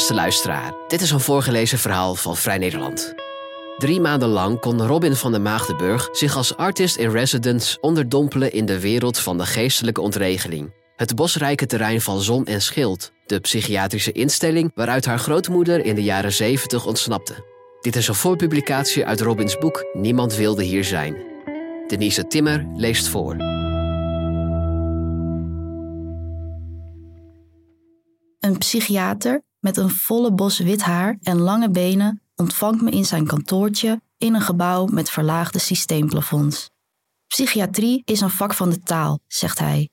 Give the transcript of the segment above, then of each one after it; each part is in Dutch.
beste luisteraar. Dit is een voorgelezen verhaal van Vrij Nederland. Drie maanden lang kon Robin van der Maagdenburg zich als artist in residence onderdompelen in de wereld van de geestelijke ontregeling. Het bosrijke terrein van Zon en Schild, de psychiatrische instelling waaruit haar grootmoeder in de jaren 70 ontsnapte. Dit is een voorpublicatie uit Robins boek Niemand wilde hier zijn. Denise Timmer leest voor. Een psychiater met een volle bos wit haar en lange benen ontvangt me in zijn kantoortje in een gebouw met verlaagde systeemplafonds. Psychiatrie is een vak van de taal, zegt hij.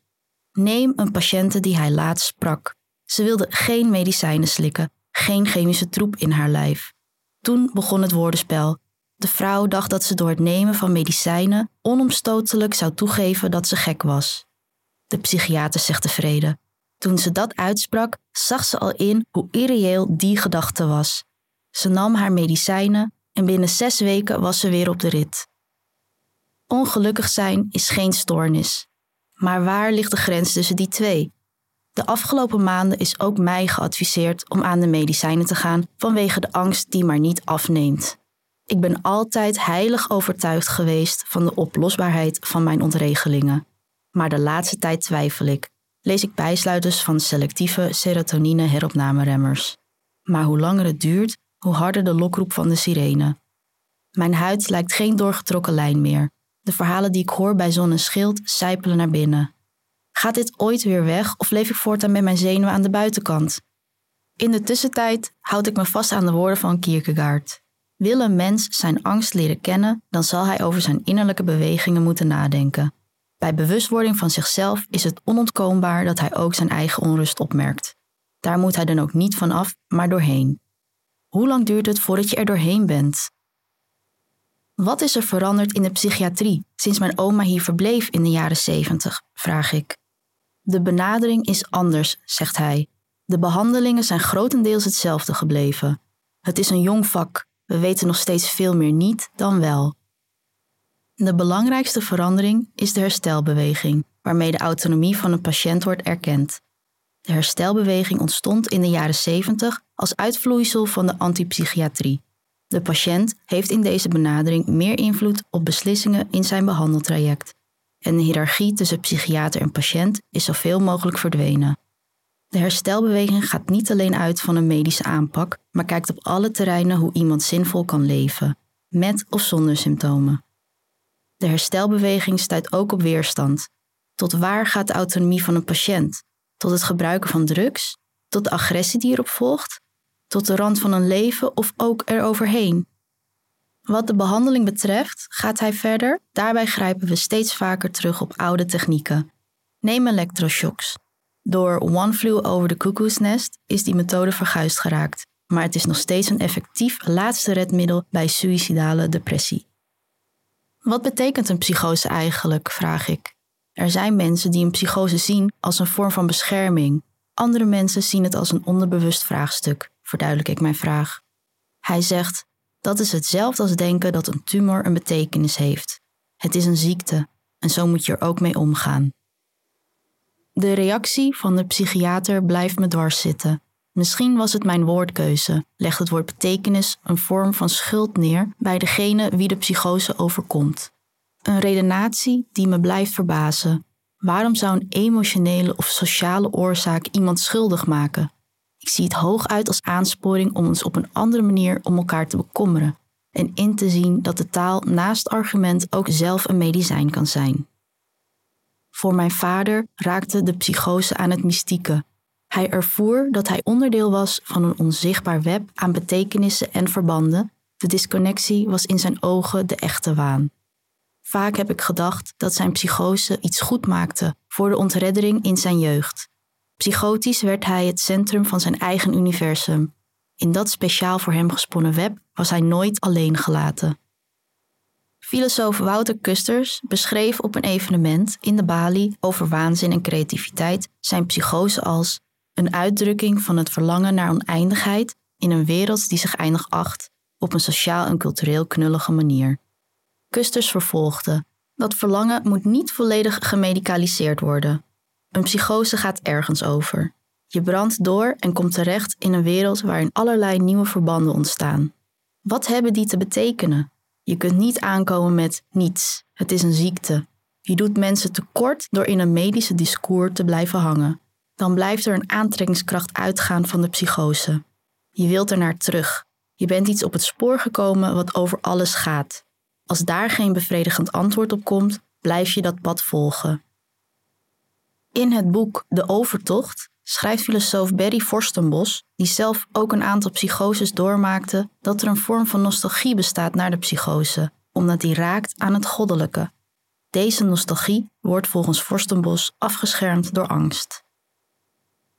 Neem een patiënte die hij laatst sprak. Ze wilde geen medicijnen slikken, geen chemische troep in haar lijf. Toen begon het woordenspel. De vrouw dacht dat ze door het nemen van medicijnen onomstotelijk zou toegeven dat ze gek was. De psychiater zegt tevreden. Toen ze dat uitsprak, zag ze al in hoe irreëel die gedachte was. Ze nam haar medicijnen en binnen zes weken was ze weer op de rit. Ongelukkig zijn is geen stoornis. Maar waar ligt de grens tussen die twee? De afgelopen maanden is ook mij geadviseerd om aan de medicijnen te gaan vanwege de angst die maar niet afneemt. Ik ben altijd heilig overtuigd geweest van de oplosbaarheid van mijn ontregelingen. Maar de laatste tijd twijfel ik. Lees ik bijsluiters van selectieve serotonine-heropnameremmers. Maar hoe langer het duurt, hoe harder de lokroep van de sirene. Mijn huid lijkt geen doorgetrokken lijn meer. De verhalen die ik hoor bij zon en schild sijpelen naar binnen. Gaat dit ooit weer weg of leef ik voortaan met mijn zenuwen aan de buitenkant? In de tussentijd houd ik me vast aan de woorden van Kierkegaard. Wil een mens zijn angst leren kennen, dan zal hij over zijn innerlijke bewegingen moeten nadenken. Bij bewustwording van zichzelf is het onontkoombaar dat hij ook zijn eigen onrust opmerkt. Daar moet hij dan ook niet van af, maar doorheen. Hoe lang duurt het voordat je er doorheen bent? Wat is er veranderd in de psychiatrie sinds mijn oma hier verbleef in de jaren 70? vraag ik. De benadering is anders, zegt hij. De behandelingen zijn grotendeels hetzelfde gebleven. Het is een jong vak. We weten nog steeds veel meer niet dan wel. De belangrijkste verandering is de herstelbeweging, waarmee de autonomie van een patiënt wordt erkend. De herstelbeweging ontstond in de jaren 70 als uitvloeisel van de antipsychiatrie. De patiënt heeft in deze benadering meer invloed op beslissingen in zijn behandeltraject. En de hiërarchie tussen psychiater en patiënt is zoveel mogelijk verdwenen. De herstelbeweging gaat niet alleen uit van een medische aanpak, maar kijkt op alle terreinen hoe iemand zinvol kan leven, met of zonder symptomen. De herstelbeweging stuit ook op weerstand. Tot waar gaat de autonomie van een patiënt? Tot het gebruiken van drugs? Tot de agressie die erop volgt? Tot de rand van een leven of ook eroverheen? Wat de behandeling betreft gaat hij verder. Daarbij grijpen we steeds vaker terug op oude technieken. Neem electroshocks. Door One Flew Over the Cuckoo's Nest is die methode verguisd geraakt, maar het is nog steeds een effectief laatste redmiddel bij suïcidale depressie. Wat betekent een psychose eigenlijk, vraag ik. Er zijn mensen die een psychose zien als een vorm van bescherming. Andere mensen zien het als een onderbewust vraagstuk, verduidelijk ik mijn vraag. Hij zegt: dat is hetzelfde als denken dat een tumor een betekenis heeft. Het is een ziekte en zo moet je er ook mee omgaan. De reactie van de psychiater blijft me dwars zitten. Misschien was het mijn woordkeuze, legt het woord betekenis een vorm van schuld neer bij degene wie de psychose overkomt. Een redenatie die me blijft verbazen. Waarom zou een emotionele of sociale oorzaak iemand schuldig maken? Ik zie het hooguit als aansporing om ons op een andere manier om elkaar te bekommeren en in te zien dat de taal naast argument ook zelf een medicijn kan zijn. Voor mijn vader raakte de psychose aan het mystieke. Hij ervoer dat hij onderdeel was van een onzichtbaar web aan betekenissen en verbanden. De disconnectie was in zijn ogen de echte waan. Vaak heb ik gedacht dat zijn psychose iets goed maakte voor de ontreddering in zijn jeugd. Psychotisch werd hij het centrum van zijn eigen universum. In dat speciaal voor hem gesponnen web was hij nooit alleen gelaten. Filosoof Wouter Kusters beschreef op een evenement in de Bali over waanzin en creativiteit zijn psychose als een uitdrukking van het verlangen naar oneindigheid in een wereld die zich eindig acht op een sociaal en cultureel knullige manier. Kusters vervolgde: Dat verlangen moet niet volledig gemedicaliseerd worden. Een psychose gaat ergens over. Je brandt door en komt terecht in een wereld waarin allerlei nieuwe verbanden ontstaan. Wat hebben die te betekenen? Je kunt niet aankomen met niets, het is een ziekte. Je doet mensen tekort door in een medische discours te blijven hangen. Dan blijft er een aantrekkingskracht uitgaan van de psychose. Je wilt er naar terug. Je bent iets op het spoor gekomen wat over alles gaat. Als daar geen bevredigend antwoord op komt, blijf je dat pad volgen. In het boek De Overtocht schrijft filosoof Barry Forstenbos, die zelf ook een aantal psychoses doormaakte, dat er een vorm van nostalgie bestaat naar de psychose, omdat die raakt aan het goddelijke. Deze nostalgie wordt volgens Forstenbos afgeschermd door angst.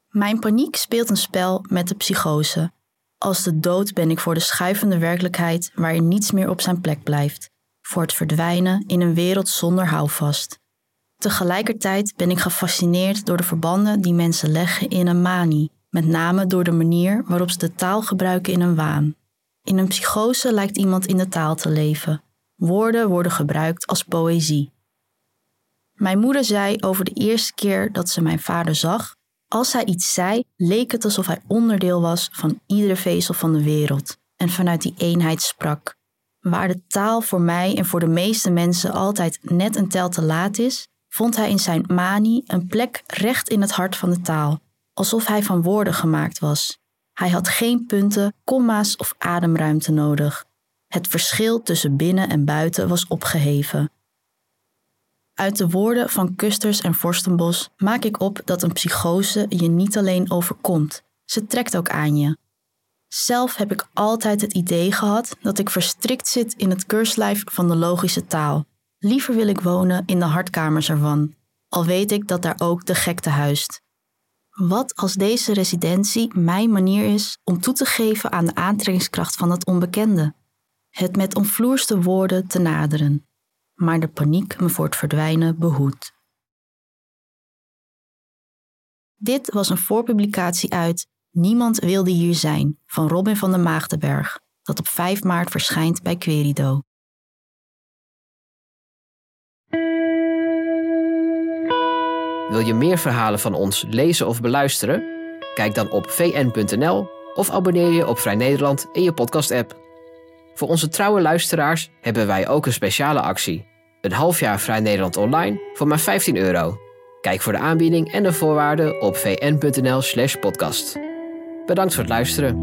Mijn paniek speelt een spel met de psychose. Als de dood ben ik voor de schuivende werkelijkheid waarin niets meer op zijn plek blijft, voor het verdwijnen in een wereld zonder houvast. Tegelijkertijd ben ik gefascineerd door de verbanden die mensen leggen in een manie, met name door de manier waarop ze de taal gebruiken in een waan. In een psychose lijkt iemand in de taal te leven. Woorden worden gebruikt als poëzie. Mijn moeder zei over de eerste keer dat ze mijn vader zag: als hij iets zei, leek het alsof hij onderdeel was van iedere vezel van de wereld en vanuit die eenheid sprak. Waar de taal voor mij en voor de meeste mensen altijd net een tel te laat is, vond hij in zijn manie een plek recht in het hart van de taal, alsof hij van woorden gemaakt was. Hij had geen punten, komma's of ademruimte nodig. Het verschil tussen binnen en buiten was opgeheven. Uit de woorden van Kusters en Forstenbos maak ik op dat een psychose je niet alleen overkomt, ze trekt ook aan je. Zelf heb ik altijd het idee gehad dat ik verstrikt zit in het keurslijf van de logische taal. Liever wil ik wonen in de hartkamers ervan, al weet ik dat daar ook de gekte huist. Wat als deze residentie mijn manier is om toe te geven aan de aantrekkingskracht van het onbekende? Het met omvloerste woorden te naderen, maar de paniek me voor het verdwijnen behoedt. Dit was een voorpublicatie uit Niemand wilde hier zijn van Robin van der Maagdenberg, dat op 5 maart verschijnt bij Querido. Wil je meer verhalen van ons lezen of beluisteren? Kijk dan op vn.nl of abonneer je op Vrij Nederland in je podcast-app. Voor onze trouwe luisteraars hebben wij ook een speciale actie. Een half jaar Vrij Nederland online voor maar 15 euro. Kijk voor de aanbieding en de voorwaarden op vn.nl/podcast. Bedankt voor het luisteren.